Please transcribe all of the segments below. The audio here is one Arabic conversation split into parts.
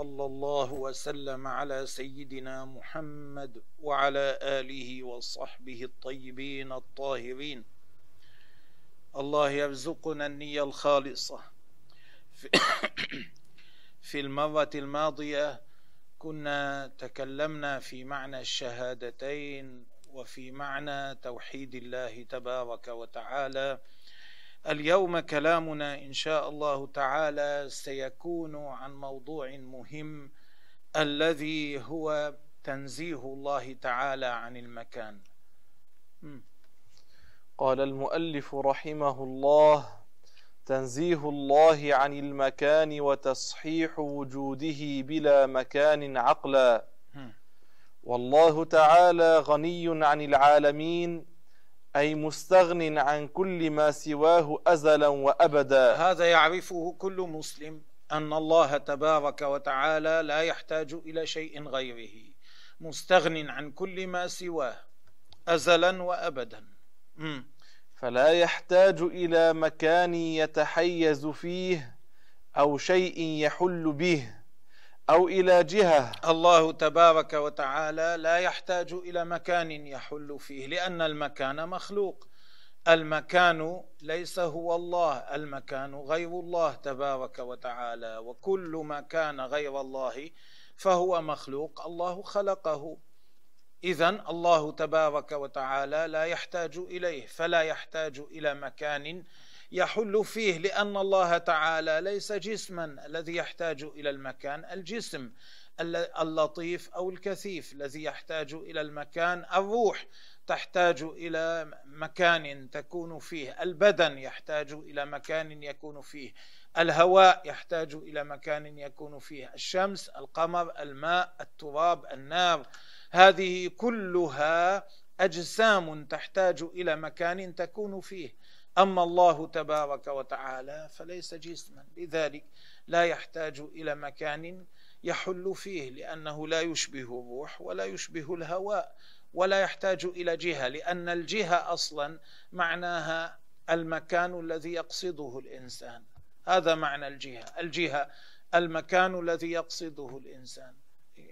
صلى الله وسلم على سيدنا محمد وعلى آله وصحبه الطيبين الطاهرين. الله يرزقنا النية الخالصة. في, المرة الماضية كنا تكلمنا في معنى الشهادتين وفي معنى توحيد الله تبارك وتعالى اليوم كلامنا إن شاء الله تعالى سيكون عن موضوع مهم الذي هو تنزيه الله تعالى عن المكان. قال المؤلف رحمه الله تنزيه الله عن المكان وتصحيح وجوده بلا مكان عقلا. والله تعالى غني عن العالمين أي مستغن عن كل ما سواه أزلا وأبدا. هذا يعرفه كل مسلم أن الله تبارك وتعالى لا يحتاج إلى شيء غيره. مستغن عن كل ما سواه أزلا وأبدا. مم. فلا يحتاج إلى مكان يتحيز فيه أو شيء يحل به. أو إلى جهة. الله تبارك وتعالى لا يحتاج إلى مكان يحل فيه لأن المكان مخلوق. المكان ليس هو الله المكان غير الله تبارك وتعالى. وكل ما كان غير الله فهو مخلوق الله خلقه. اذا الله تبارك وتعالى لا يحتاج إليه فلا يحتاج إلى مكان يحل فيه لأن الله تعالى ليس جسما الذي يحتاج إلى المكان الجسم اللطيف أو الكثيف الذي يحتاج إلى المكان الروح تحتاج إلى مكان تكون فيه البدن يحتاج إلى مكان يكون فيه الهواء يحتاج إلى مكان يكون فيه الشمس القمر الماء التراب النار هذه كلها أجسام تحتاج إلى مكان تكون فيه. أما الله تبارك وتعالى فليس جسما لذلك لا يحتاج إلى مكان يحل فيه لأنه لا يشبه الروح ولا يشبه الهواء ولا يحتاج إلى جهة لأن الجهة أصلا معناها المكان الذي يقصده الإنسان. هذا معنى الجهة. الجهة المكان الذي يقصده الإنسان.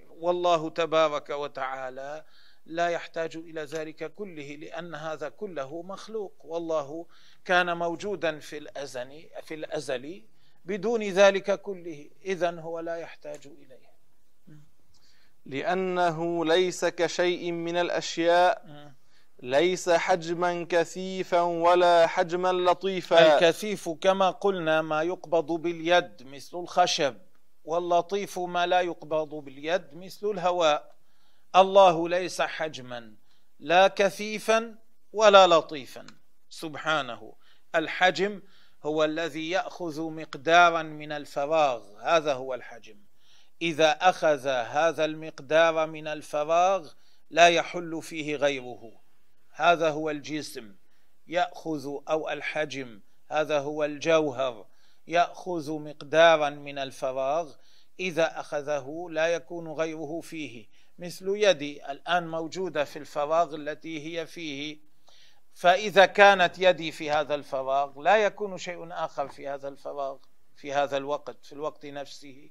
والله تبارك وتعالى لا يحتاج إلى ذلك كله لأن هذا كله مخلوق. والله كان موجودا في الأزل في الأزل بدون ذلك كله. اذا هو لا يحتاج إليه. لأنه ليس كشيء من الأشياء ليس حجما كثيفا ولا حجما لطيفا. الكثيف كما قلنا ما يقبض باليد مثل الخشب واللطيف ما لا يقبض باليد مثل الهواء. الله ليس حجما لا كثيفا ولا لطيفا. سبحانه. الحجم هو الذي يأخذ مقدارا من الفراغ. هذا هو الحجم. إذا أخذ هذا المقدار من الفراغ لا يحل فيه غيره. هذا هو الجسم. يأخذ أو الحجم. هذا هو الجوهر. يأخذ مقدارا من الفراغ. إذا أخذه لا يكون غيره فيه. مثل يدي الآن موجودة في الفراغ التي هي فيه. فإذا كانت يدي في هذا الفراغ لا يكون شيء آخر في هذا الفراغ في هذا الوقت في الوقت نفسه.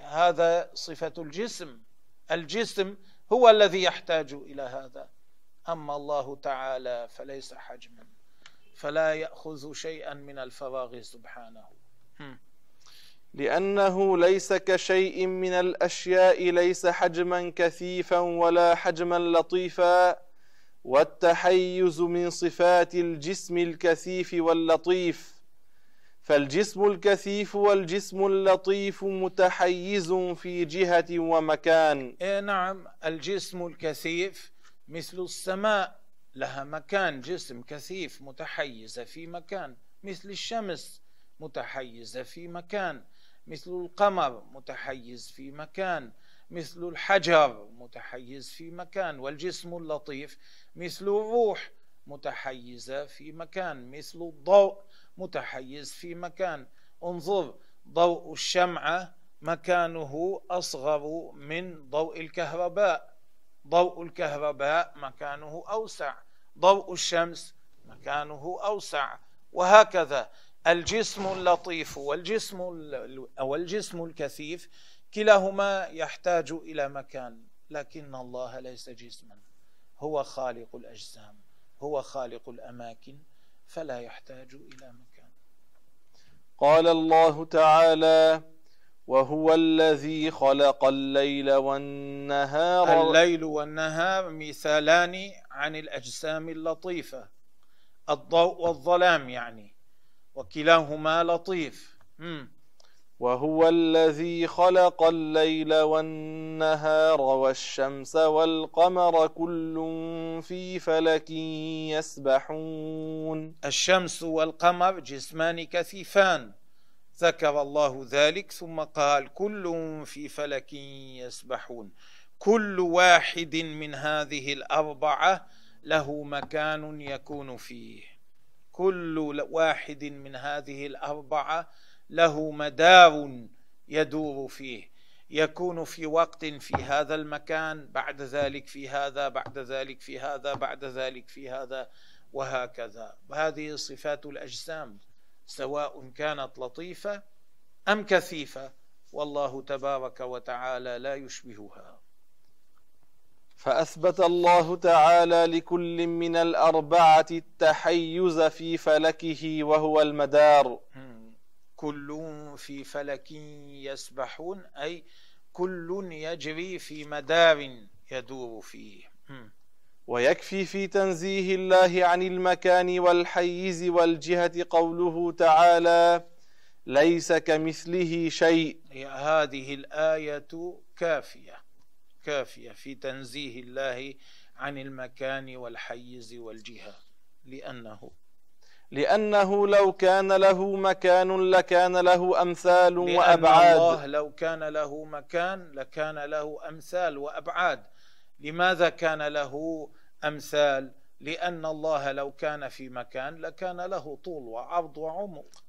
هذا صفة الجسم. الجسم هو الذي يحتاج إلى هذا. أما الله تعالى فليس حجما فلا يأخذ شيئا من الفراغ سبحانه. لأنه ليس كشيء من الأشياء ليس حجما كثيفا ولا حجما لطيفا. والتحيز من صفات الجسم الكثيف واللطيف. فالجسم الكثيف والجسم اللطيف متحيز في جهة ومكان. إيه نعم الجسم الكثيف مثل السماء لها مكان جسم كثيف متحيزة في مكان. مثل الشمس متحيزة في مكان. مثل القمر متحيز في مكان مثل الحجر متحيز في مكان والجسم اللطيف مثل الروح متحيزة في مكان مثل الضوء متحيز في مكان. انظر ضوء الشمعة مكانه أصغر من ضوء الكهرباء. ضوء الكهرباء مكانه أوسع. ضوء الشمس مكانه أوسع. وهكذا. الجسم اللطيف والجسم أو الجسم الكثيف كلاهما يحتاج إلى مكان لكن الله ليس جسما هو خالق الأجسام هو خالق الأماكن فلا يحتاج إلى مكان. قال الله تعالى وهو الذي خلق الليل والنهار الليل والنهار مثالان عن الأجسام اللطيفة الضوء والظلام يعني. وكلاهما لطيف. وهو الذي خلق الليل والنهار والشمس والقمر كل في فلك يسبحون. الشمس والقمر جسمان كثيفان. ذكر الله ذلك ثم قال كل في فلك يسبحون. كل واحد من هذه الأربعة له مكان يكون فيه. كل واحد من هذه الأربعة له مدار يدور فيه. يكون في وقت في هذا المكان بعد ذلك في هذا بعد ذلك في هذا بعد ذلك في هذا وهكذا. هذه صفات الأجسام سواء كانت لطيفة أم كثيفة والله تبارك وتعالى لا يشبهها. فأثبت الله تعالى لكل من الأربعة التحيز في فلكه وهو المدار. كل في فلك يسبحون أي كل يجري في مدار يدور فيه. ويكفي في تنزيه الله عن المكان والحيز والجهة قوله تعالى ليس كمثله شيء. هذه الآية كافية. كافية في تنزيه الله عن المكان والحيز والجهه لأنه لأنه لو كان له مكان لكان له أمثال وأبعاد. الله لو كان له مكان لكان له أمثال وأبعاد. لماذا كان له أمثال؟ لأن الله لو كان في مكان لكان له طول وعرض وعمق.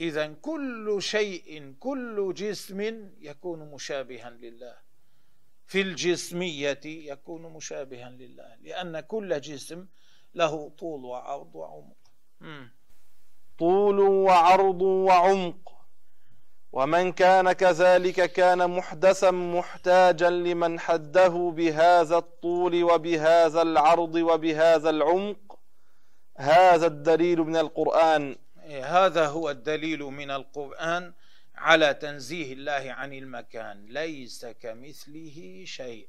إذا كل شيء كل جسم يكون مشابها لله. في الجسمية يكون مشابها لله لأن كل جسم له طول وعرض وعمق. طول وعرض وعمق. ومن كان كذلك كان محدثا محتاجا لمن حده بهذا الطول وبهذا العرض وبهذا العمق. هذا الدليل من القرآن. هذا هو الدليل من القرآن. على تنزيه الله عن المكان ليس كمثله شيء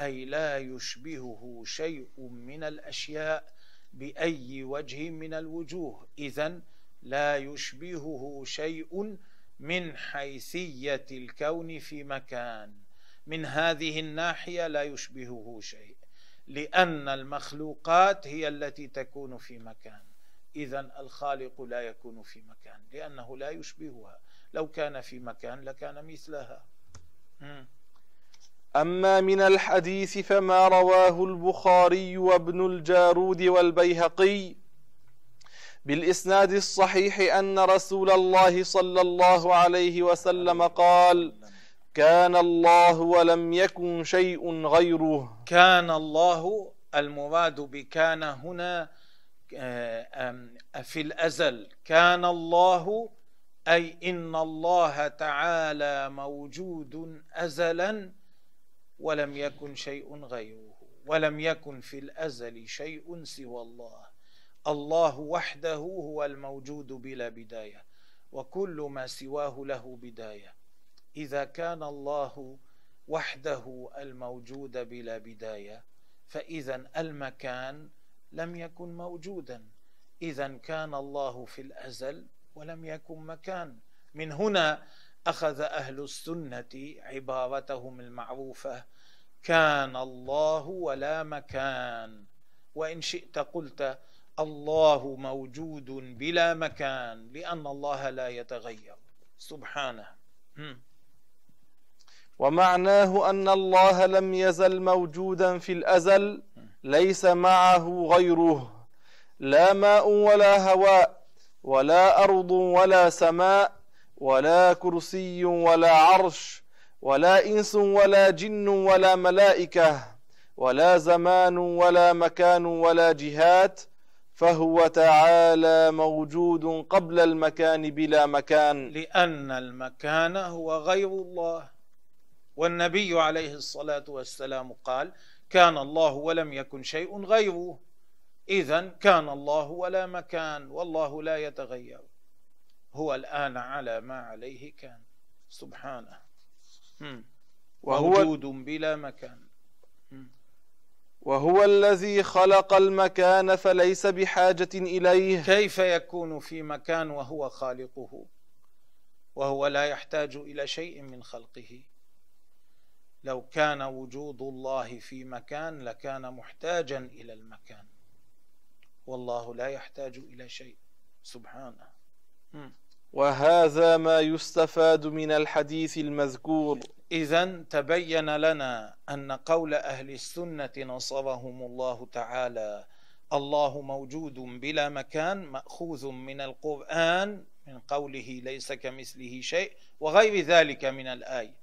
أي لا يشبهه شيء من الأشياء بأي وجه من الوجوه. اذا لا يشبهه شيء من حيثية الكون في مكان. من هذه الناحية لا يشبهه شيء لأن المخلوقات هي التي تكون في مكان. اذا الخالق لا يكون في مكان لأنه لا يشبهها. لو كان في مكان لكان مثلها. أما من الحديث فما رواه البخاري وابن الجارود والبيهقي بالإسناد الصحيح أن رسول الله صلى الله عليه وسلم قال كان الله ولم يكن شيء غيره. كان الله المراد بكان هنا آه، في الأزل. كان الله أي إن الله تعالى موجود أزلا ولم يكن شيء غيره ولم يكن في الأزل شيء سوى الله. الله وحده هو الموجود بلا بداية وكل ما سواه له بداية. إذا كان الله وحده الموجود بلا بداية فإذا المكان لم يكن موجودا. إذا كان الله في الأزل ولم يكن مكان. من هنا أخذ أهل السنة عبارتهم المعروفة كان الله ولا مكان. وإن شئت قلت الله موجود بلا مكان لأن الله لا يتغير. سبحانه. ومعناه أن الله لم يزل موجودا في الأزل ليس معه غيره. لا ماء ولا هواء. ولا أرض ولا سماء ولا كرسي ولا عرش ولا إنس ولا جن ولا ملائكة ولا زمان ولا مكان ولا جهات فهو تعالى موجود قبل المكان بلا مكان. لأن المكان هو غير الله. والنبي عليه الصلاة والسلام قال كان الله ولم يكن شيء غيره. إذا كان الله ولا مكان والله لا يتغير. هو الآن على ما عليه كان. سبحانه. وهو موجود بلا مكان. وهو الذي خلق المكان فليس بحاجة إليه. كيف يكون في مكان وهو خالقه؟ وهو لا يحتاج إلى شيء من خلقه. لو كان وجود الله في مكان لكان محتاجا إلى المكان. والله لا يحتاج إلى شيء. سبحانه. وهذا ما يستفاد من الحديث المذكور. إذا تبين لنا أن قول أهل السنة نصرهم الله تعالى الله موجود بلا مكان مأخوذ من القرآن من قوله ليس كمثله شيء وغير ذلك من الآية.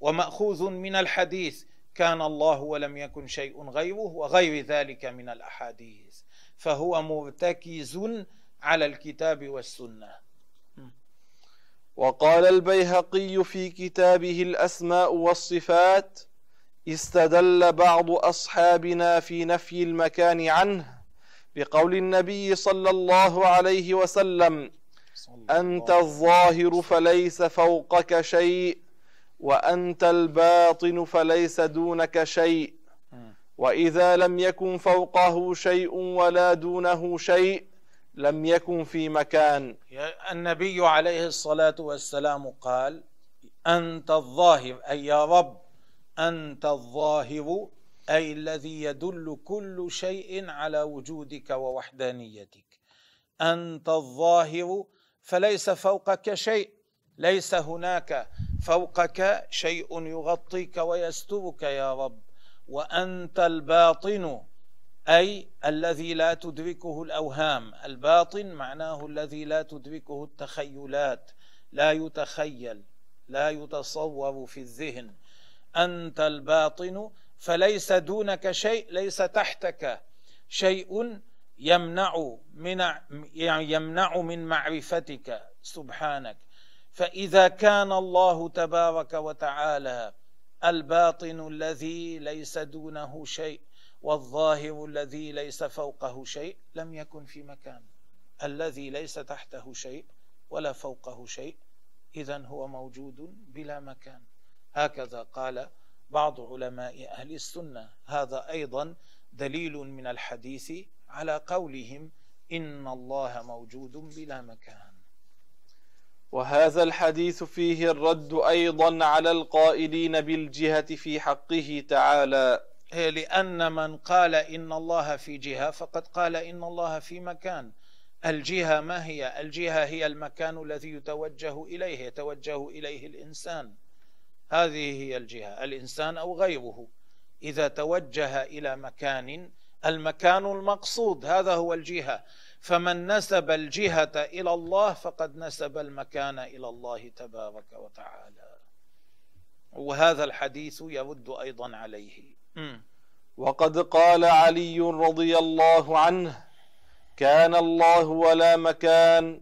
ومأخوذ من الحديث كان الله ولم يكن شيء غيره وغير ذلك من الأحاديث. فهو مرتكز على الكتاب والسنة. وقال البيهقي في كتابه الأسماء والصفات استدل بعض أصحابنا في نفي المكان عنه بقول النبي صلى الله عليه وسلم أنت الظاهر فليس فوقك شيء وأنت الباطن فليس دونك شيء. واذا لم يكن فوقه شيء ولا دونه شيء لم يكن في مكان. النبي عليه الصلاة والسلام قال أنت الظاهر أي يا رب أنت الظاهر أي الذي يدل كل شيء على وجودك ووحدانيتك. أنت الظاهر فليس فوقك شيء ليس هناك فوقك شيء يغطيك ويسترك يا رب. وأنت الباطن أي الذي لا تدركه الأوهام. الباطن معناه الذي لا تدركه التخيلات لا يتخيل لا يتصور في الذهن. أنت الباطن فليس دونك شيء ليس تحتك شيء يمنع من يمنع من معرفتك سبحانك. فإذا كان الله تبارك وتعالى الباطن الذي ليس دونه شيء والظاهر الذي ليس فوقه شيء لم يكن في مكان الذي ليس تحته شيء ولا فوقه شيء اذا هو موجود بلا مكان هكذا قال بعض علماء أهل السنة هذا أيضا دليل من الحديث على قولهم إن الله موجود بلا مكان وهذا الحديث فيه الرد أيضا على القائلين بالجهة في حقه تعالى. لأن من قال إن الله في جهة فقد قال إن الله في مكان. الجهة ما هي؟ الجهة هي المكان الذي يتوجه إليه يتوجه إليه الإنسان. هذه هي الجهة الإنسان أو غيره. إذا توجه إلى مكان المكان المقصود هذا هو الجهة. فمن نسب الجهة إلى الله فقد نسب المكان إلى الله تبارك وتعالى. وهذا الحديث يرد أيضا عليه. وقد قال علي رضي الله عنه كان الله ولا مكان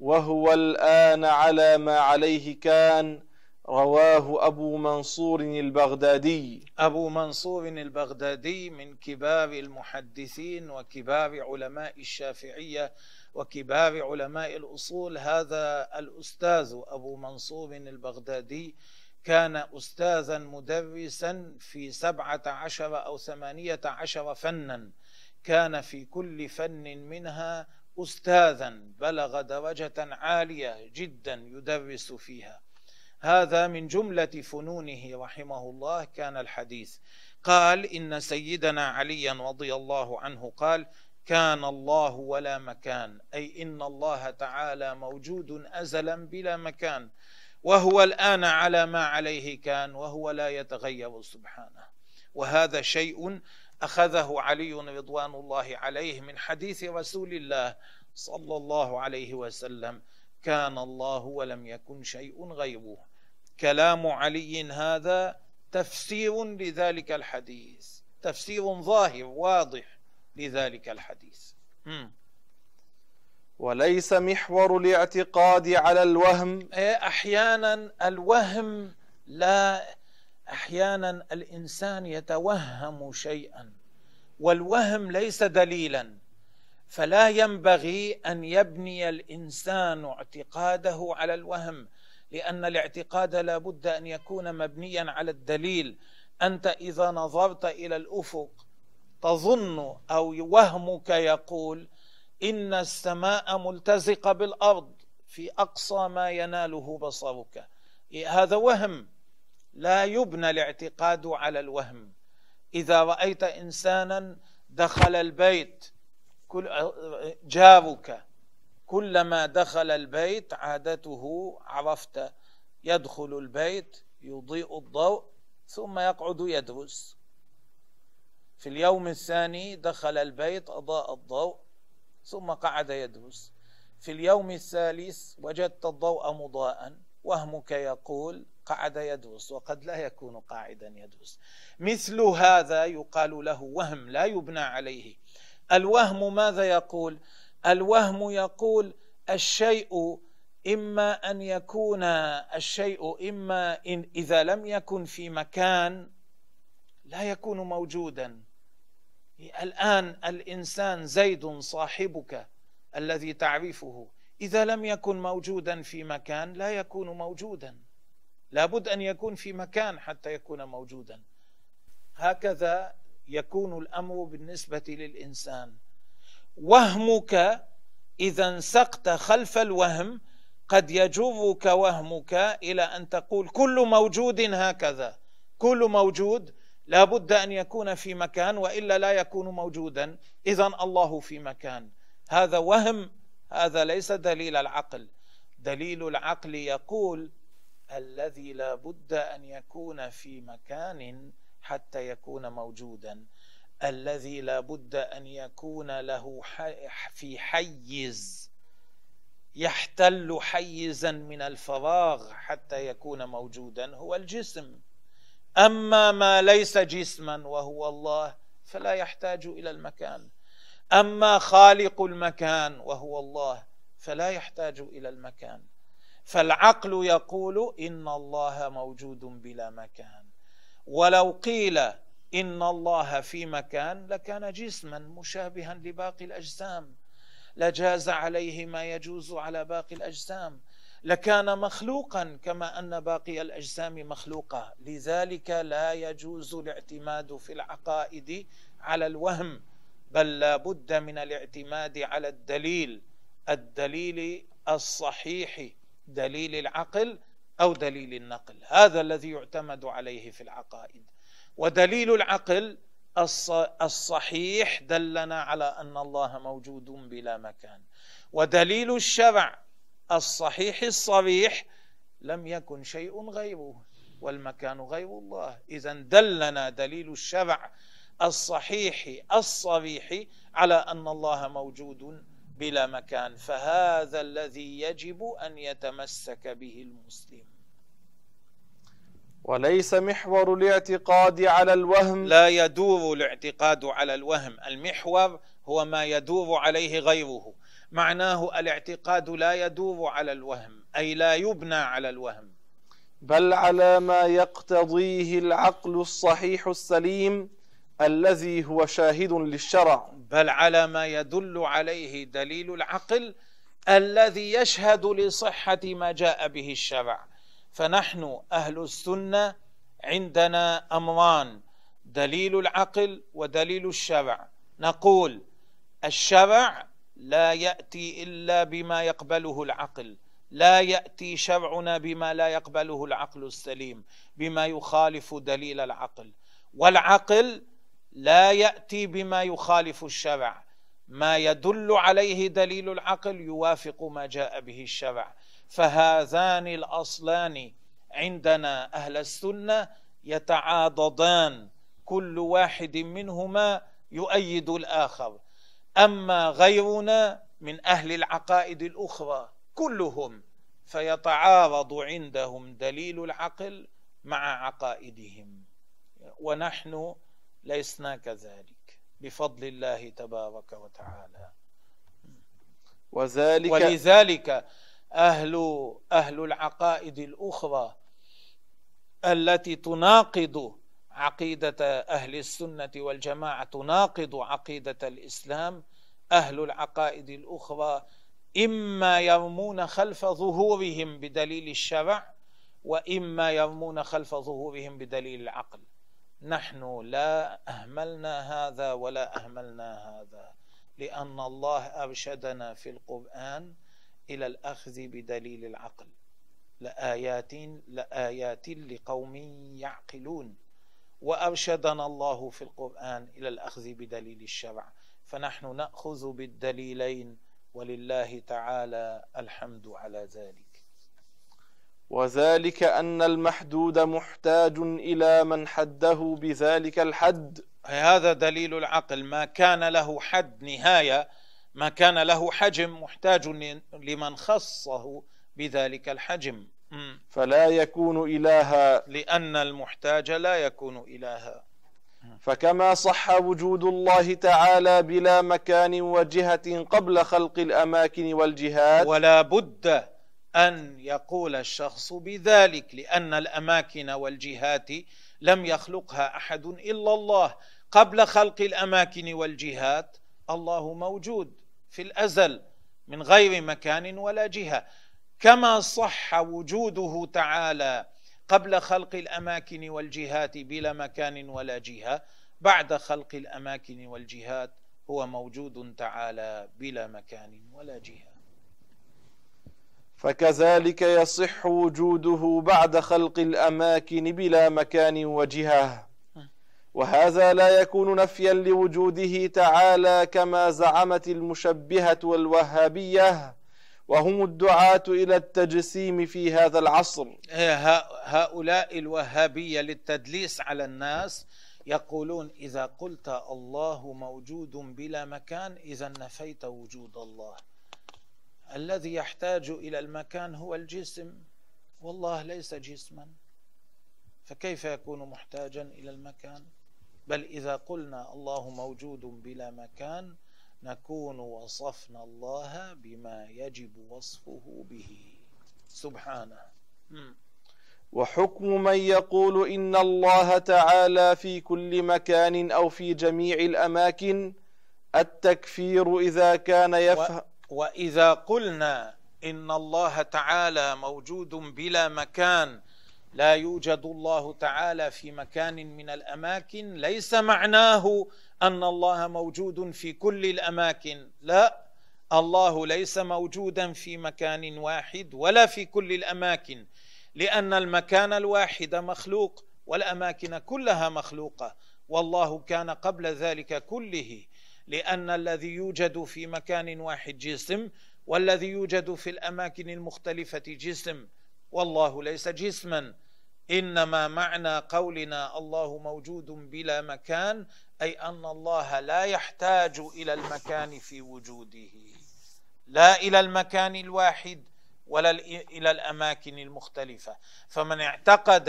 وهو الآن على ما عليه كان رواه أبو منصور البغدادي. أبو منصور البغدادي من كبار المحدثين وكبار علماء الشافعية وكبار علماء الأصول. هذا الأستاذ أبو منصور البغدادي كان أستاذا مدرسا في سبعة عشر أو ثمانية عشر فنا. كان في كل فن منها أستاذا بلغ درجة عالية جدا يدرس فيها. هذا من جملة فنونه رحمه الله كان الحديث. قال إن سيدنا عليا رضي الله عنه قال كان الله ولا مكان أي إن الله تعالى موجود أزلا بلا مكان وهو الآن على ما عليه كان وهو لا يتغير سبحانه. وهذا شيء أخذه علي رضوان الله عليه من حديث رسول الله صلى الله عليه وسلم. كان الله ولم يكن شيء غيره. كلام علي هذا تفسير لذلك الحديث. تفسير ظاهر واضح لذلك الحديث. م. وليس محور الاعتقاد على الوهم. إيه، أحيانا الوهم لا أحيانا الإنسان يتوهم شيئا والوهم ليس دليلا. فلا ينبغي أن يبني الإنسان اعتقاده على الوهم لأن الاعتقاد لا بد أن يكون مبنيا على الدليل. أنت إذا نظرت إلى الأفق تظن أو وهمك يقول إن السماء ملتزقة بالأرض في أقصى ما يناله بصرك. هذا وهم. لا يبنى الاعتقاد على الوهم. إذا رأيت انسانا دخل البيت كل جارك كلما دخل البيت عادته عرفت. يدخل البيت يضيء الضوء ثم يقعد يدرس. في اليوم الثاني دخل البيت أضاء الضوء ثم قعد يدرس. في اليوم الثالث وجدت الضوء مضاء وهمك يقول قعد يدرس وقد لا يكون قاعدا يدرس. مثل هذا يقال له وهم لا يبنى عليه. الوهم ماذا يقول؟ الوهم يقول الشيء إما أن يكون الشيء إما إن إذا لم يكن في مكان لا يكون موجودا. الآن الإنسان زيد صاحبك الذي تعرفه. إذا لم يكن موجودا في مكان لا يكون موجودا. لابد أن يكون في مكان حتى يكون موجودا. هكذا يكون الأمر بالنسبة للإنسان. وهمك إذا انسقت خلف الوهم قد يجرك وهمك إلى أن تقول كل موجود هكذا. كل موجود لا بد أن يكون في مكان وإلا لا يكون موجودا. اذا الله في مكان. هذا وهم هذا ليس دليل العقل. دليل العقل يقول الذي لا بد أن يكون في مكان حتى يكون موجودا الذي لا بد أن يكون له في حيز يحتل حيزا من الفراغ حتى يكون موجودا هو الجسم. أما ما ليس جسما وهو الله فلا يحتاج إلى المكان. أما خالق المكان وهو الله فلا يحتاج إلى المكان. فالعقل يقول إن الله موجود بلا مكان. ولو قيل إن الله في مكان لكان جسما مشابها لباقي الأجسام لجاز عليه ما يجوز على باقي الأجسام لكان مخلوقا كما أن باقي الأجسام مخلوقة. لذلك لا يجوز الاعتماد في العقائد على الوهم بل لا بد من الاعتماد على الدليل الدليل الصحيح دليل العقل أو دليل النقل. هذا الذي يعتمد عليه في العقائد. ودليل العقل الصحيح دلنا على أن الله موجود بلا مكان. ودليل الشرع الصحيح الصريح لم يكن شيء غيره والمكان غير الله. إذا دلنا دليل الشرع الصحيح الصريح على أن الله موجود بلا مكان فهذا الذي يجب أن يتمسك به المسلم. وليس محور الاعتقاد على الوهم. لا يدور الاعتقاد على الوهم المحور هو ما يدور عليه غيره. معناه الاعتقاد لا يدور على الوهم أي لا يبنى على الوهم. بل على ما يقتضيه العقل الصحيح السليم الذي هو شاهد للشرع. بل على ما يدل عليه دليل العقل الذي يشهد لصحة ما جاء به الشرع. فنحن أهل السنة عندنا أمران دليل العقل ودليل الشرع. نقول الشرع لا يأتي إلا بما يقبله العقل لا يأتي شرعنا بما لا يقبله العقل السليم بما يخالف دليل العقل. والعقل لا يأتي بما يخالف الشرع. ما يدل عليه دليل العقل يوافق ما جاء به الشرع. فهذان الأصلان عندنا أهل السنة يتعاضدان. كل واحد منهما يؤيد الآخر. أما غيرنا من أهل العقائد الأخرى كلهم فيتعارض عندهم دليل العقل مع عقائدهم. ونحن لسنا كذلك. بفضل الله تبارك وتعالى. وذلك ولذلك أهل أهل العقائد الأخرى التي تناقض عقيدة أهل السنة والجماعة تناقض عقيدة الإسلام أهل العقائد الأخرى إما يرمون خلف ظهورهم بدليل الشرع وإما يرمون خلف ظهورهم بدليل العقل. نحن لا أهملنا هذا ولا أهملنا هذا لأن الله أرشدنا في القرآن إلى الأخذ بدليل العقل. لآيات لآيات لقوم يعقلون. وأرشدنا الله في القرآن إلى الأخذ بدليل الشرع. فنحن نأخذ بالدليلين ولله تعالى الحمد على ذلك. وذلك أن المحدود محتاج إلى من حده بذلك الحد. هذا دليل العقل. ما كان له حد نهاية ما كان له حجم محتاج لمن خصه بذلك الحجم. فلا يكون إلها. لأن المحتاج لا يكون إلها. فكما صح وجود الله تعالى بلا مكان وجهة قبل خلق الأماكن والجهات ولا بد أن يقول الشخص بذلك لأن الأماكن والجهات لم يخلقها أحد إلا الله. قبل خلق الأماكن والجهات الله موجود في الأزل من غير مكان ولا جهة. كما صح وجوده تعالى قبل خلق الأماكن والجهات بلا مكان ولا جهة بعد خلق الأماكن والجهات هو موجود تعالى بلا مكان ولا جهة. فكذلك يصح وجوده بعد خلق الأماكن بلا مكان وجهة. وهذا لا يكون نفيا لوجوده تعالى كما زعمت المشبهة والوهابية وهم الدعاة إلى التجسيم في هذا العصر. هؤلاء الوهابية للتدليس على الناس يقولون إذا قلت الله موجود بلا مكان إذا نفيت وجود الله. الذي يحتاج إلى المكان هو الجسم. والله ليس جسما. فكيف يكون محتاجا إلى المكان؟ بل إذا قلنا الله موجود بلا مكان نكون وصفنا الله بما يجب وصفه به. سبحانه. وحكم من يقول إن الله تعالى في كل مكان أو في جميع الأماكن التكفير إذا كان يفهم وإذا قلنا إن الله تعالى موجود بلا مكان لا يوجد الله تعالى في مكان من الأماكن ليس معناه أن الله موجود في كل الأماكن. لا الله ليس موجودا في مكان واحد ولا في كل الأماكن لأن المكان الواحد مخلوق والأماكن كلها مخلوقة والله كان قبل ذلك كله. لأن الذي يوجد في مكان واحد جسم والذي يوجد في الأماكن المختلفة جسم. والله ليس جسما. إنما معنى قولنا الله موجود بلا مكان أي أن الله لا يحتاج إلى المكان في وجوده. لا إلى المكان الواحد ولا إلى الأماكن المختلفة. فمن اعتقد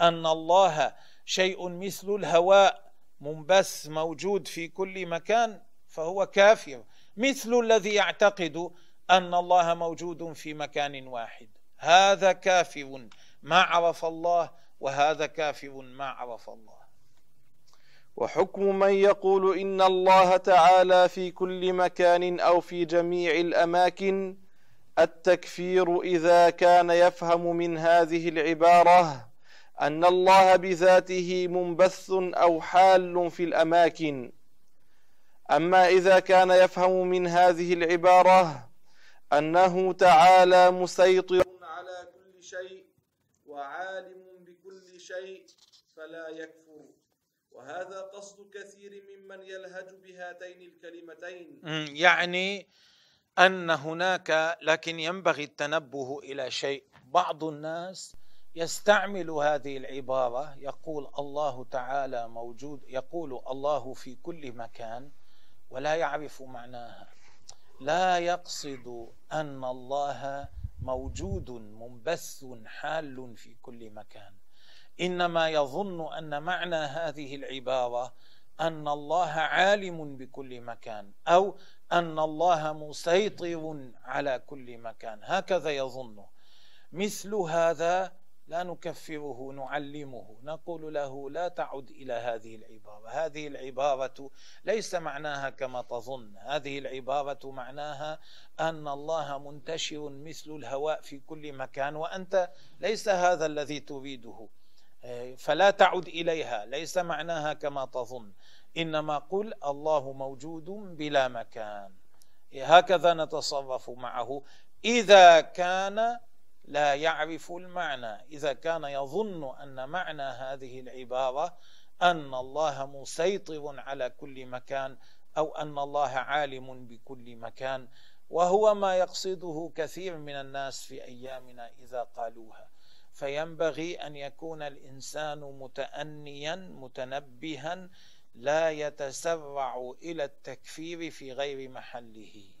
أن الله شيء مثل الهواء منبث موجود في كل مكان فهو كافر مثل الذي يعتقد أن الله موجود في مكان واحد. هذا كافر ما عرف الله وهذا كافر ما عرف الله. وحكم من يقول إن الله تعالى في كل مكان أو في جميع الأماكن التكفير إذا كان يفهم من هذه العبارة أن الله بذاته منبث أو حال في الأماكن. أما إذا كان يفهم من هذه العبارة أنه تعالى مسيطر على كل شيء وعالم بكل شيء فلا يكفر. وهذا قصد كثير ممن يلهج بهاتين الكلمتين. يعني أن هناك لكن ينبغي التنبه إلى شيء. بعض الناس يستعمل هذه العبارة يقول الله تعالى موجود يقول الله في كل مكان ولا يعرف معناها. لا يقصد أن الله موجود منبث حال في كل مكان. إنما يظن أن معنى هذه العبارة أن الله عالم بكل مكان أو أن الله مسيطر على كل مكان. هكذا يظن. مثل هذا لا نكفره نعلمه نقول له لا تعد إلى هذه العبارة. هذه العبارة ليس معناها كما تظن. هذه العبارة معناها أن الله منتشر مثل الهواء في كل مكان وأنت ليس هذا الذي تريده. فلا تعد إليها. ليس معناها كما تظن. إنما قل الله موجود بلا مكان. هكذا نتصرف معه. إذا كان لا يعرف المعنى. إذا كان يظن أن معنى هذه العبارة أن الله مسيطر على كل مكان أو أن الله عالم بكل مكان وهو ما يقصده كثير من الناس في أيامنا إذا قالوها. فينبغي أن يكون الإنسان متانيا متنبها لا يتسرع إلى التكفير في غير محله.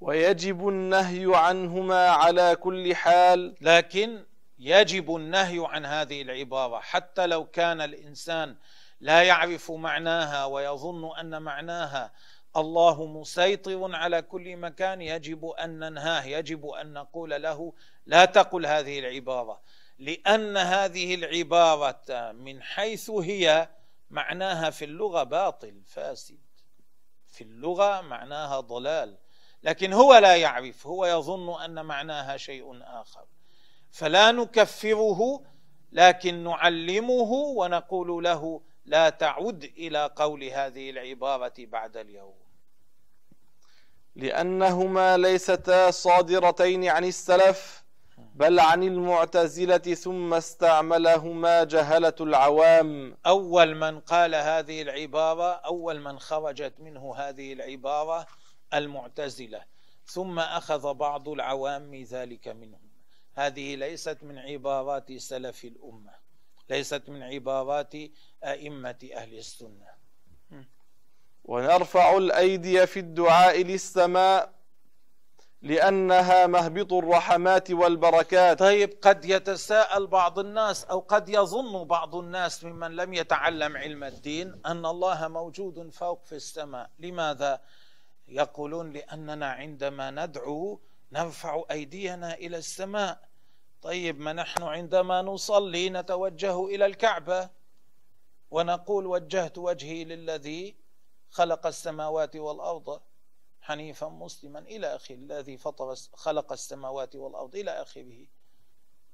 ويجب النهي عنهما على كل حال. لكن يجب النهي عن هذه العبارة حتى لو كان الإنسان لا يعرف معناها ويظن أن معناها الله مسيطر على كل مكان يجب أن ننهاه يجب أن نقول له لا تقل هذه العبارة لأن هذه العبارة من حيث هي معناها في اللغة باطل فاسد. في اللغة معناها ضلال. لكن هو لا يعرف هو يظن أن معناها شيء آخر. فلا نكفره لكن نعلمه ونقول له لا تعد إلى قول هذه العبارة بعد اليوم. لأنهما ليستا صادرتين عن السلف بل عن المعتزلة ثم استعملهما جهلة العوام. أول من قال هذه العبارة أول من خرجت منه هذه العبارة المعتزلة ثم أخذ بعض العوام ذلك منهم. هذه ليست من عبارات سلف الأمة ليست من عبارات أئمة أهل السنة. ونرفع الأيدي في الدعاء للسماء لأنها مهبط الرحمات والبركات. طيب قد يتساءل بعض الناس أو قد يظن بعض الناس ممن لم يتعلم علم الدين أن الله موجود فوق في السماء. لماذا؟ يقولون لأننا عندما ندعو نرفع أيدينا إلى السماء. طيب ما نحن عندما نصلي نتوجه إلى الكعبة؟ ونقول وجهت وجهي للذي خلق السماوات والأرض حنيفا مسلما إلى اخره الذي فطر خلق السماوات والأرض إلى آخره.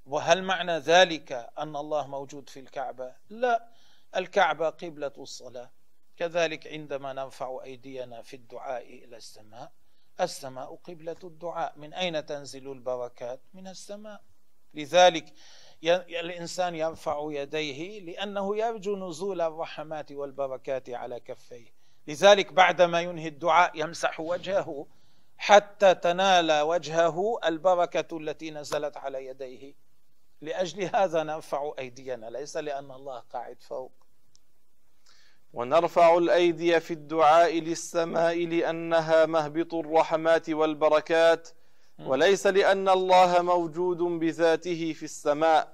وهل معنى ذلك أن الله موجود في الكعبة؟ لا الكعبة قبلة الصلاة. كذلك عندما نرفع أيدينا في الدعاء إلى السماء السماء قبلة الدعاء. من أين تنزل البركات؟ من السماء. لذلك الإنسان يرفع يديه لأنه يرجو نزول الرحمات والبركات على كفيه. لذلك بعدما ينهي الدعاء يمسح وجهه حتى تنال وجهه البركة التي نزلت على يديه. لأجل هذا نرفع أيدينا ليس لأن الله قاعد فوق. ونرفع الأيدي في الدعاء للسماء لأنها مهبط الرحمات والبركات وليس لأن الله موجود بذاته في السماء.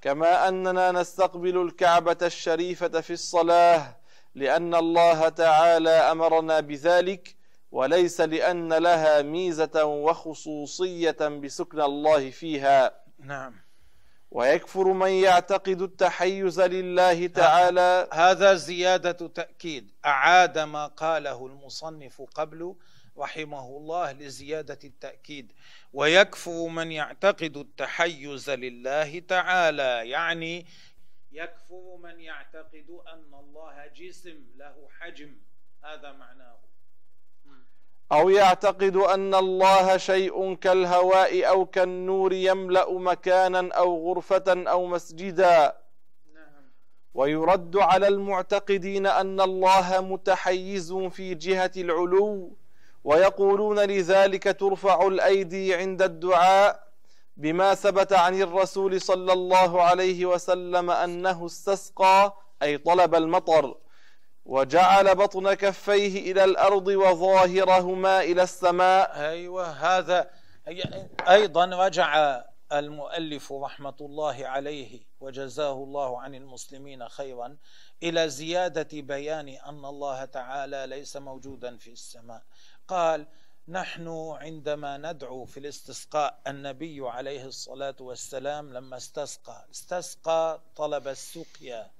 كما أننا نستقبل الكعبة الشريفة في الصلاة لأن الله تعالى أمرنا بذلك وليس لأن لها ميزة وخصوصية بسكن الله فيها. نعم. ويكفر من يعتقد التحيز لله تعالى. هذا زيادة تأكيد. أعاد ما قاله المصنف قبل رحمه الله لزيادة التأكيد. ويكفر من يعتقد التحيز لله تعالى. يعني يكفر من يعتقد أن الله جسم له حجم. هذا معناه. أو يعتقد أن الله شيء كالهواء أو كالنور يملأ مكانا أو غرفة أو مسجدا. ويرد على المعتقدين أن الله متحيز في جهة العلو ويقولون لذلك ترفع الأيدي عند الدعاء بما ثبت عن الرسول صلى الله عليه وسلم أنه استسقى أي طلب المطر. وجعل بطن كفيه إلى الأرض وظاهرهما إلى السماء. أيوه هذا أيضا رجع المؤلف رحمة الله عليه وجزاه الله عن المسلمين خيرا إلى زيادة بيان أن الله تعالى ليس موجودا في السماء. قال نحن عندما ندعو في الاستسقاء النبي عليه الصلاة والسلام لما استسقى استسقى طلب السقيا.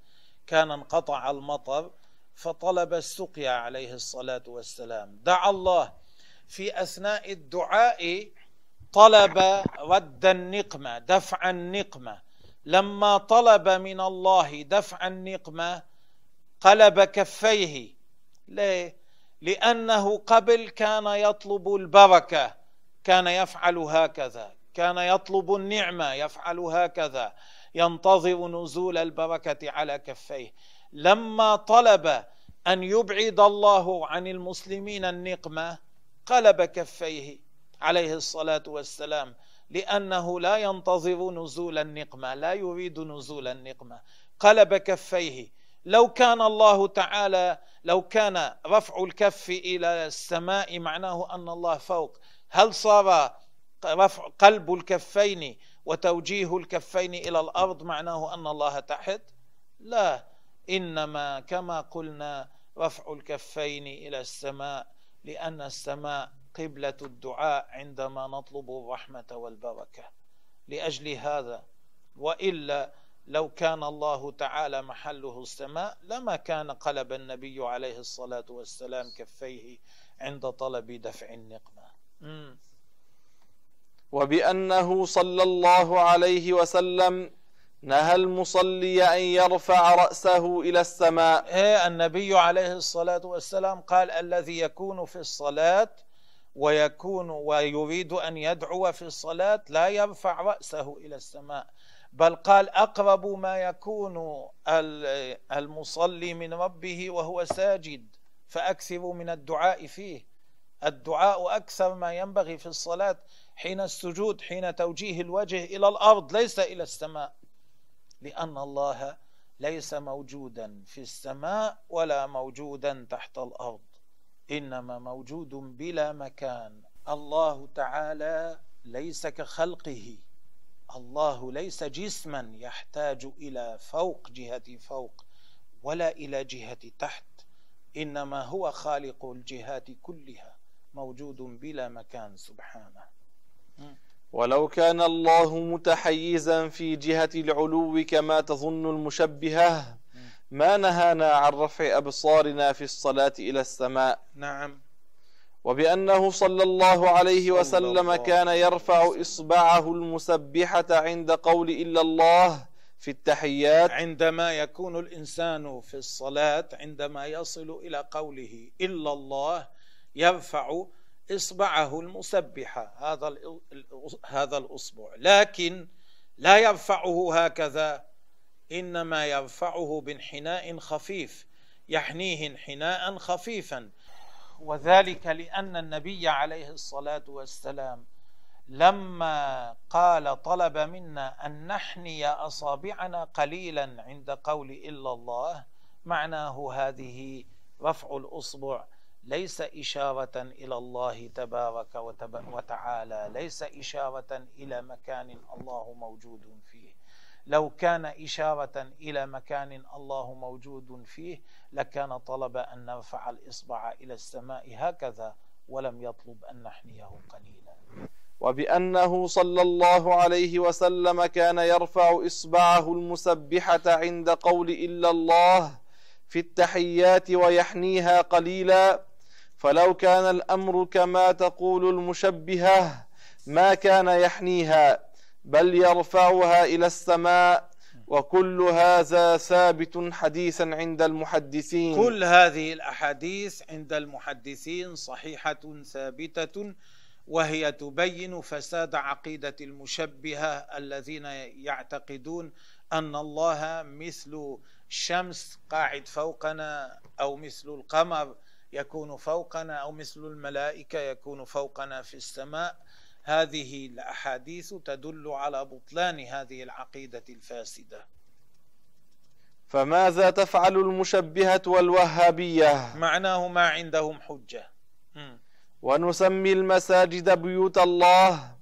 كان انقطع المطر فطلب السقيا عليه الصلاة والسلام. دعا الله في أثناء الدعاء طلب رد النقمة دفع النقمة. لما طلب من الله دفع النقمة قلب كفيه ليه لأنه قبل كان يطلب البركة كان يفعل هكذا كان يطلب النعمة يفعل هكذا. ينتظر نزول البركة على كفيه. لما طلب أن يبعد الله عن المسلمين النقمه قلب كفيه عليه الصلاة والسلام لأنه لا ينتظر نزول النقمه لا يريد نزول النقمه قلب كفيه. لو كان الله تعالى لو كان رفع الكف إلى السماء معناه أن الله فوق. هل صار رفع قلب الكفين وتوجيه الكفين إلى الأرض معناه أن الله تحت؟ لا. إنما كما قلنا رفع الكفين إلى السماء لأن السماء قبلة الدعاء عندما نطلب الرحمة والبركة. لأجل هذا وإلا لو كان الله تعالى محله السماء لما كان قلب النبي عليه الصلاة والسلام كفيه عند طلب دفع النقمة. وبأنه صلى الله عليه وسلم نهى المصلي أن يرفع رأسه إلى السماء؟ إيه النبي عليه الصلاة والسلام قال الذي يكون في الصلاة ويكون ويريد أن يدعو في الصلاة لا يرفع رأسه إلى السماء بل قال أقرب ما يكون المصلي من ربه وهو ساجد فأكثر من الدعاء فيه. الدعاء أكثر ما ينبغي في الصلاة حين السجود حين توجيه الوجه إلى الأرض ليس إلى السماء. لأن الله ليس موجودا في السماء ولا موجودا تحت الأرض إنما موجود بلا مكان. الله تعالى ليس كخلقه الله ليس جسما يحتاج إلى فوق جهة فوق ولا إلى جهة تحت إنما هو خالق الجهات كلها موجود بلا مكان سبحانه. ولو كان الله متحيزا في جهة العلو كما تظن المشبهة ما نهانا عن رفع أبصارنا في الصلاة إلى السماء. نعم. وبأنه صلى الله عليه وسلم كان يرفع إصبعه المسبحة عند قول إلا الله في التحيات. عندما يكون الإنسان في الصلاة عندما يصل إلى قوله إلا الله يرفع إصبعه المسبحة هذا هذا الأصبع. لكن لا يرفعه هكذا إنما يرفعه بانحناء خفيف يحنيه انحناء خفيفا. وذلك لأن النبي عليه الصلاة والسلام لما قال طلب منا أن نحني أصابعنا قليلا عند قول إلا الله معناه هذه رفع الأصبع. ليس إشارة إلى الله تبارك وتعالى ليس إشارة إلى مكان الله موجود فيه. لو كان إشارة إلى مكان الله موجود فيه لكان طلب أن نرفع الإصبع إلى السماء هكذا ولم يطلب أن نحنيه قليلا. وبأنه صلى الله عليه وسلم كان يرفع إصبعه المسبحة عند قول إلا الله في التحيات ويحنيها قليلا. فلو كان الأمر كما تقول المشبهة ما كان يحنيها بل يرفعها إلى السماء وكل هذا ثابت حديثا عند المحدثين. كل هذه الأحاديث عند المحدثين صحيحة ثابتة وهي تبين فساد عقيدة المشبهة الذين يعتقدون أن الله مثل الشمس قاعد فوقنا أو مثل القمر يكون فوقنا أو مثل الملائكة يكون فوقنا في السماء. هذه الأحاديث تدل على بطلان هذه العقيدة الفاسدة. فماذا تفعل المشبهة والوهابية؟ معناه ما عندهم حجة. ونسمي المساجد بيوت الله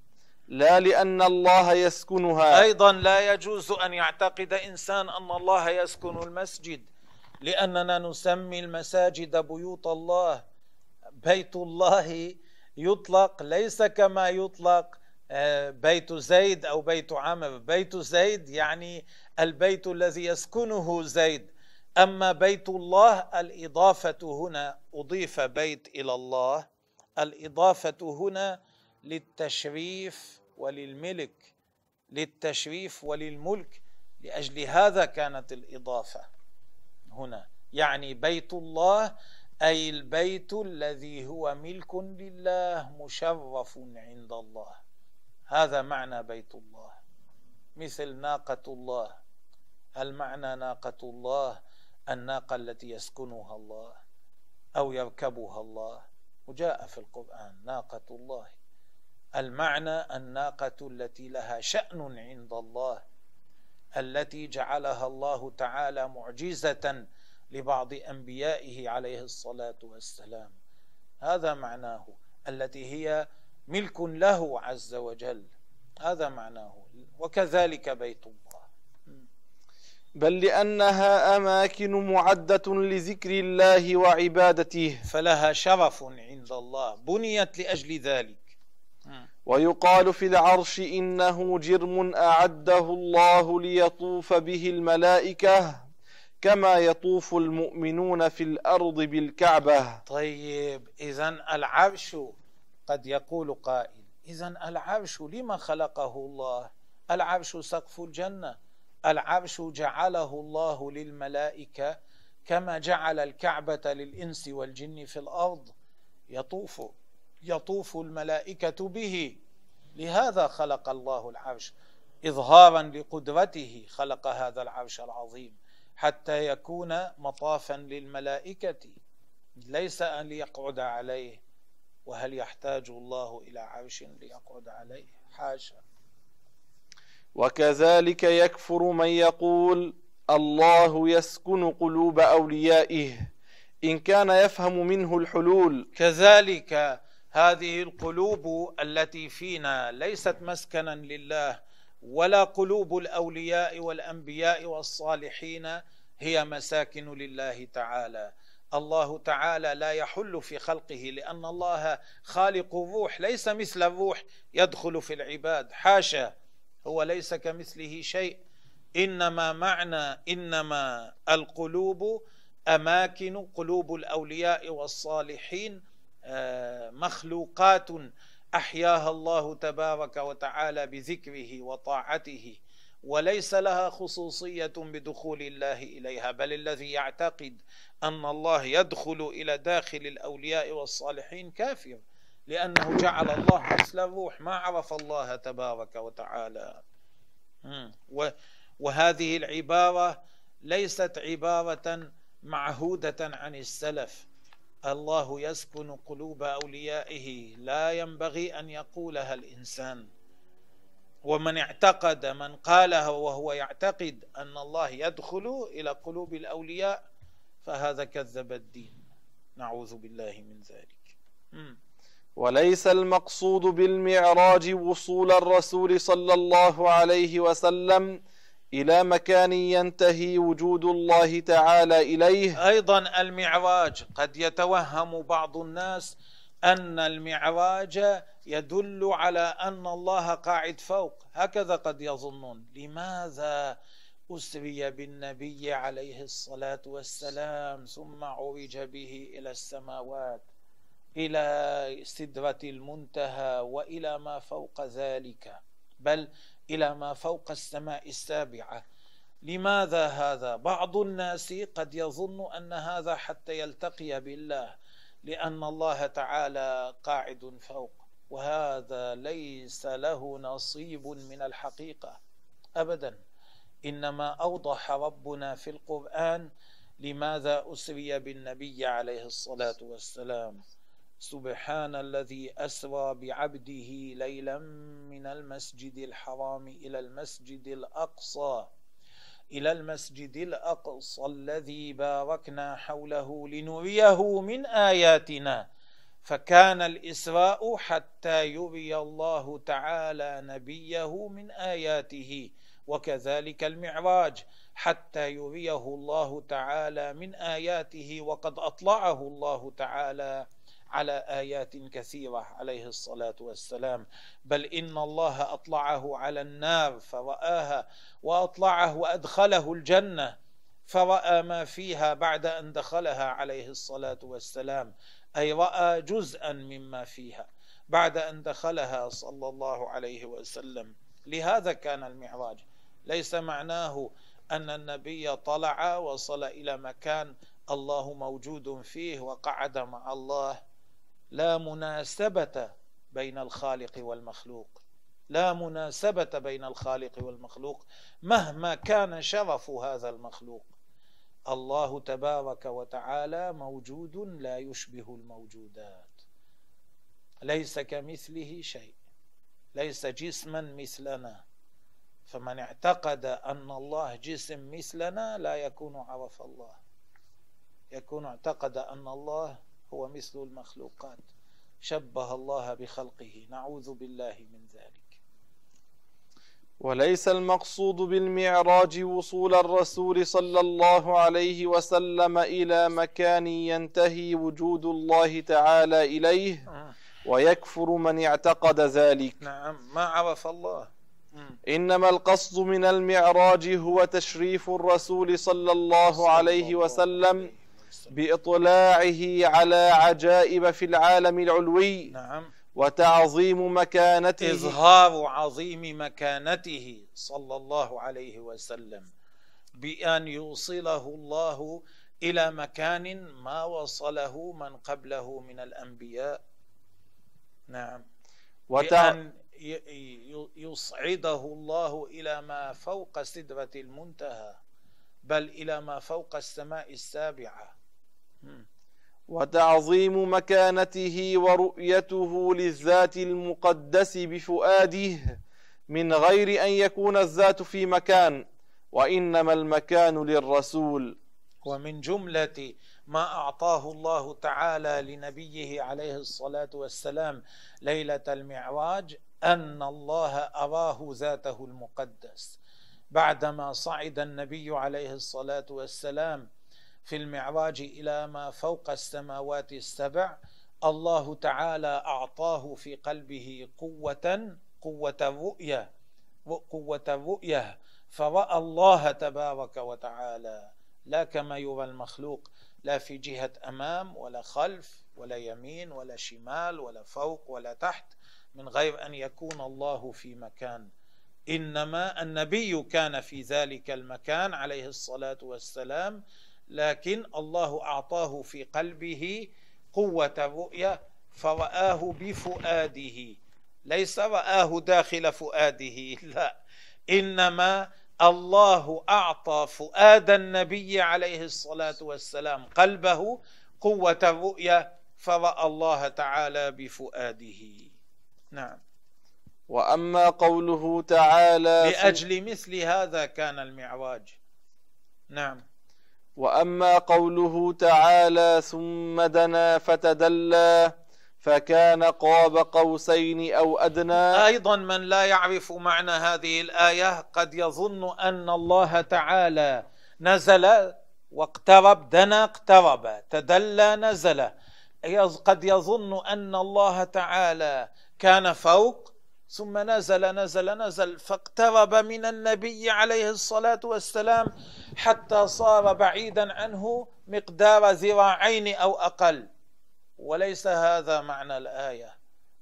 لا لأن الله يسكنها. أيضا لا يجوز أن يعتقد إنسان أن الله يسكن المسجد. لأننا نسمي المساجد بيوت الله بيت الله يطلق ليس كما يطلق آه، بيت زيد أو بيت عمرو. بيت زيد يعني البيت الذي يسكنه زيد. أما بيت الله الإضافة هنا أضيف بيت إلى الله. الإضافة هنا للتشريف وللملك للتشريف وللملك لأجل هذا كانت الإضافة. هنا. يعني بيت الله أي البيت الذي هو ملك لله مشرف عند الله. هذا معنى بيت الله. مثل ناقة الله. المعنى ناقة الله؟ الناقة التي يسكنها الله أو يركبها الله. وجاء في القرآن ناقة الله. المعنى الناقة التي لها شأن عند الله. التي جعلها الله تعالى معجزة لبعض أنبيائه عليه الصلاة والسلام. هذا معناه التي هي ملك له عز وجل. هذا معناه. وكذلك بيت الله. بل لأنها أماكن معدة لذكر الله وعبادته. فلها شرف عند الله. بنيت لأجل ذلك. ويقال في العرش إنه جرم أعده الله ليطوف به الملائكة كما يطوف المؤمنون في الأرض بالكعبة. طيب اذا العرش قد يقول قائل اذا العرش لما خلقه الله؟ العرش سقف الجنة العرش جعله الله للملائكة كما جعل الكعبة للإنس والجن في الأرض يطوف. يطوف الملائكة به. لهذا خلق الله العرش. اظهارا لقدرته خلق هذا العرش العظيم حتى يكون مطافا للملائكة. ليس أن يقعد عليه وهل يحتاج الله إلى عرش ليقعد عليه؟ حاشا. وكذلك يكفر من يقول الله يسكن قلوب أوليائه. إن كان يفهم منه الحلول. كذلك هذه القلوب التي فينا ليست مسكنا لله ولا قلوب الأولياء والأنبياء والصالحين هي مساكن لله تعالى. الله تعالى لا يحل في خلقه لأن الله خالق الروح ليس مثل الروح يدخل في العباد. حاشا هو ليس كمثله شيء. إنما معنى إنما القلوب أماكن قلوب الأولياء والصالحين مخلوقات أحياها الله تبارك وتعالى بذكره وطاعته وليس لها خصوصية بدخول الله إليها بل الذي يعتقد أن الله يدخل إلى داخل الأولياء والصالحين كافر لأنه جعل الله مثل الروح ما عرف الله تبارك وتعالى. وهذه العبارة ليست عبارة معهودة عن السلف الله يسكن قلوب أوليائه لا ينبغي أن يقولها الإنسان. ومن اعتقد من قالها وهو يعتقد أن الله يدخل إلى قلوب الأولياء فهذا كذب الدين. نعوذ بالله من ذلك. وليس المقصود بالمعراج وصول الرسول صلى الله عليه وسلم إلى مكان ينتهي وجود الله تعالى إليه. أيضا المعراج قد يتوهم بعض الناس أن المعراج يدل على أن الله قاعد فوق. هكذا قد يظنون. لماذا أسري بالنبي عليه الصلاة والسلام ثم عرج به إلى السماوات إلى سدرة المنتهى وإلى ما فوق ذلك؟ بل إلى ما فوق السماء السابعة. لماذا هذا؟ بعض الناس قد يظن أن هذا حتى يلتقي بالله لأن الله تعالى قاعد فوق وهذا ليس له نصيب من الحقيقة ابدا. إنما أوضح ربنا في القرآن لماذا أسري بالنبي عليه الصلاة والسلام. سبحان الذي أسرى بعبده ليلا من المسجد الحرام إلى المسجد الأقصى إلى المسجد الأقصى الذي باركنا حوله لنريه من آياتنا. فكان الإسراء حتى يري الله تعالى نبيه من آياته وكذلك المعراج حتى يريه الله تعالى من آياته وقد أطلعه الله تعالى على آيات كثيرة عليه الصلاة والسلام. بل إن الله أطلعه على النار فرآها وأطلعه وأدخله الجنة فرأى ما فيها بعد أن دخلها عليه الصلاة والسلام. أي رأى جزءا مما فيها بعد أن دخلها صلى الله عليه وسلم. لهذا كان المعراج. ليس معناه أن النبي طلع وصل إلى مكان الله موجود فيه وقعد مع الله لا مناسبة بين الخالق والمخلوق. لا مناسبة بين الخالق والمخلوق مهما كان شرف هذا المخلوق. الله تبارك وتعالى موجود لا يشبه الموجودات. ليس كمثله شيء ليس جسما مثلنا. فمن اعتقد أن الله جسم مثلنا لا يكون عرف الله. يكون اعتقد أن الله هو مثل المخلوقات. شبه الله بخلقه. نعوذ بالله من ذلك. وليس المقصود بالمعراج وصول الرسول صلى الله عليه وسلم إلى مكان ينتهي وجود الله تعالى إليه آه. ويكفر من اعتقد ذلك. نعم ما عرف الله. إنما القصد من المعراج هو تشريف الرسول صلى الله عليه وسلم بإطلاعه على عجائب في العالم العلوي نعم. وتعظيم مكانته. إظهار عظيم مكانته صلى الله عليه وسلم بأن يوصله الله إلى مكان ما وصله من قبله من الأنبياء. نعم. وتع... بأن يصعده الله إلى ما فوق سدرة المنتهى بل إلى ما فوق السماء السابعة. وتعظيم مكانته ورؤيته للذات المقدس بفؤاده من غير أن يكون الذات في مكان وإنما المكان للرسول. ومن جملة ما أعطاه الله تعالى لنبيه عليه الصلاة والسلام ليلة المعراج أن الله أراه ذاته المقدس. بعدما صعد النبي عليه الصلاة والسلام في المعراج إلى ما فوق السماوات السبع الله تعالى أعطاه في قلبه قوة قوة الرؤيه قوة الرؤيه فرأى الله تبارك وتعالى لا كما يرى المخلوق لا في جهة أمام ولا خلف ولا يمين ولا شمال ولا فوق ولا تحت من غير أن يكون الله في مكان. إنما النبي كان في ذلك المكان عليه الصلاة والسلام لكن الله أعطاه في قلبه قوة الرؤيه فرآه بفؤاده. ليس رآه داخل فؤاده لا. إنما الله أعطى فؤاد النبي عليه الصلاة والسلام قلبه قوة الرؤيه فرأى الله تعالى بفؤاده. نعم. وأما قوله تعالى لأجل مثل هذا كان المعراج. نعم. وأما قوله تعالى ثم دنا فتدلى فكان قاب قوسين أو أدنى. أيضا من لا يعرف معنى هذه الآية قد يظن أن الله تعالى نزل واقترب دنا اقترب تدلى نزل. قد يظن أن الله تعالى كان فوق ثم نزل نزل نزل فاقترب من النبي عليه الصلاة والسلام حتى صار بعيدا عنه مقدار ذراعين أو أقل. وليس هذا معنى الآية.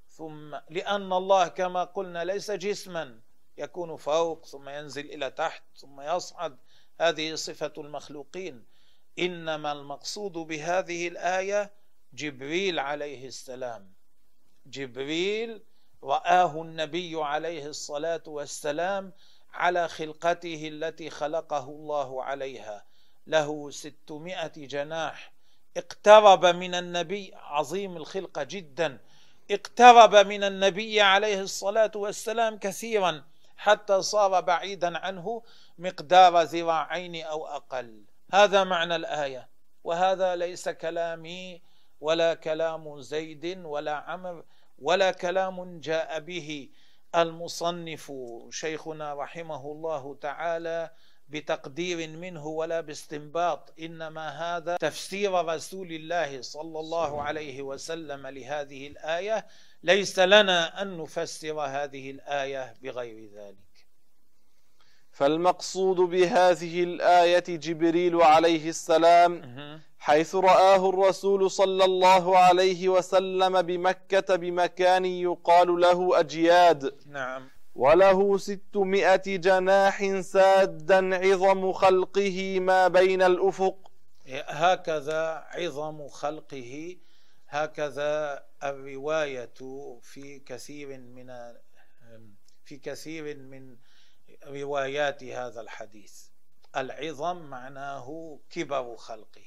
ثم لأن الله كما قلنا ليس جسما. يكون فوق ثم ينزل إلى تحت ثم يصعد. هذه صفة المخلوقين. إنما المقصود بهذه الآية جبريل عليه السلام. جبريل رآه النبي عليه الصلاة والسلام على خلقته التي خلقه الله عليها. له ستمائة جناح. اقترب من النبي عظيم الخلقة جدا. اقترب من النبي عليه الصلاة والسلام كثيرا حتى صار بعيدا عنه مقدار ذراعين أو أقل. هذا معنى الآية. وهذا ليس كلامي ولا كلام زيد ولا عمر ولا كلام جاء به. المصنف شيخنا رحمه الله تعالى بتقدير منه ولا باستنباط. إنما هذا تفسير رسول الله صلى الله عليه وسلم لهذه الآية. ليس لنا أن نفسر هذه الآية بغير ذلك. فالمقصود بهذه الآية جبريل عليه السلام حيث رآه الرسول صلى الله عليه وسلم بمكة بمكان يقال له أجياد. نعم. وله ستمائة جناح سادا عظم خلقه ما بين الأفق. هكذا عظم خلقه هكذا الرواية في كثير من في كثير من روايات هذا الحديث. العظم معناه كبر خلقه.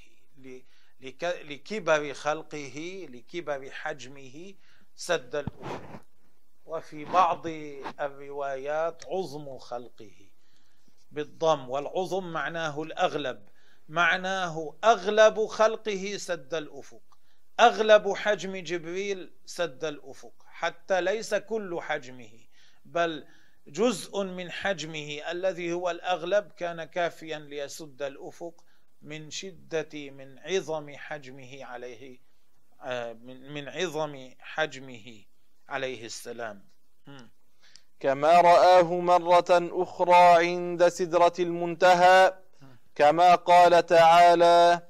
لكبر خلقه لكبر حجمه سد الأفق وفي بعض الروايات عظم خلقه بالضم والعظم معناه الأغلب. معناه أغلب خلقه سد الأفق. أغلب حجم جبريل سد الأفق. حتى ليس كل حجمه بل جزء من حجمه الذي هو الأغلب كان كافيا ليسد الأفق من شدة من عظم حجمه عليه آه، من عظم حجمه عليه السلام. كما رآه مرة أخرى عند سدرة المنتهى كما قال تعالى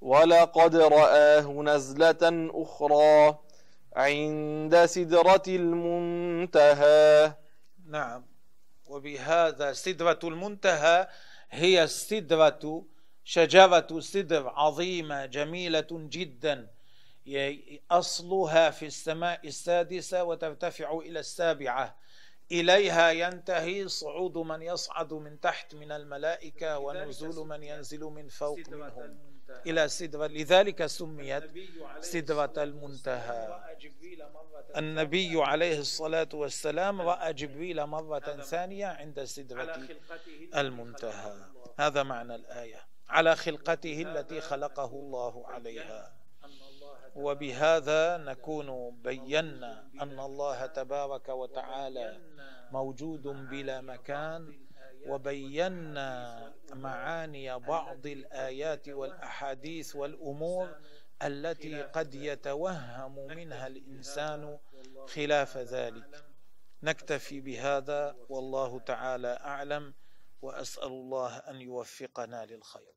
ولقد رآه نزلة أخرى عند سدرة المنتهى نعم. وبهذا سدرة المنتهى هي السدرة شجرة سدر عظيمة جميلة جدا. أصلها في السماء السادسة وترتفع إلى السابعة. إليها ينتهي صعود من يصعد من تحت من الملائكة ونزول من ينزل من فوق منهم. إلى سدرة لذلك سميت سدرة المنتهى. النبي عليه الصلاة والسلام رأى جبريل مرة ثانية عند سدرة المنتهى. هذا معنى الآية. على خلقته التي خلقه الله عليها. وبهذا نكون بينا أن الله تبارك وتعالى موجود بلا مكان وبينا معاني بعض الآيات والأحاديث والأمور التي قد يتوهم منها الإنسان خلاف ذلك. نكتفي بهذا والله تعالى أعلم وأسأل الله أن يوفقنا للخير.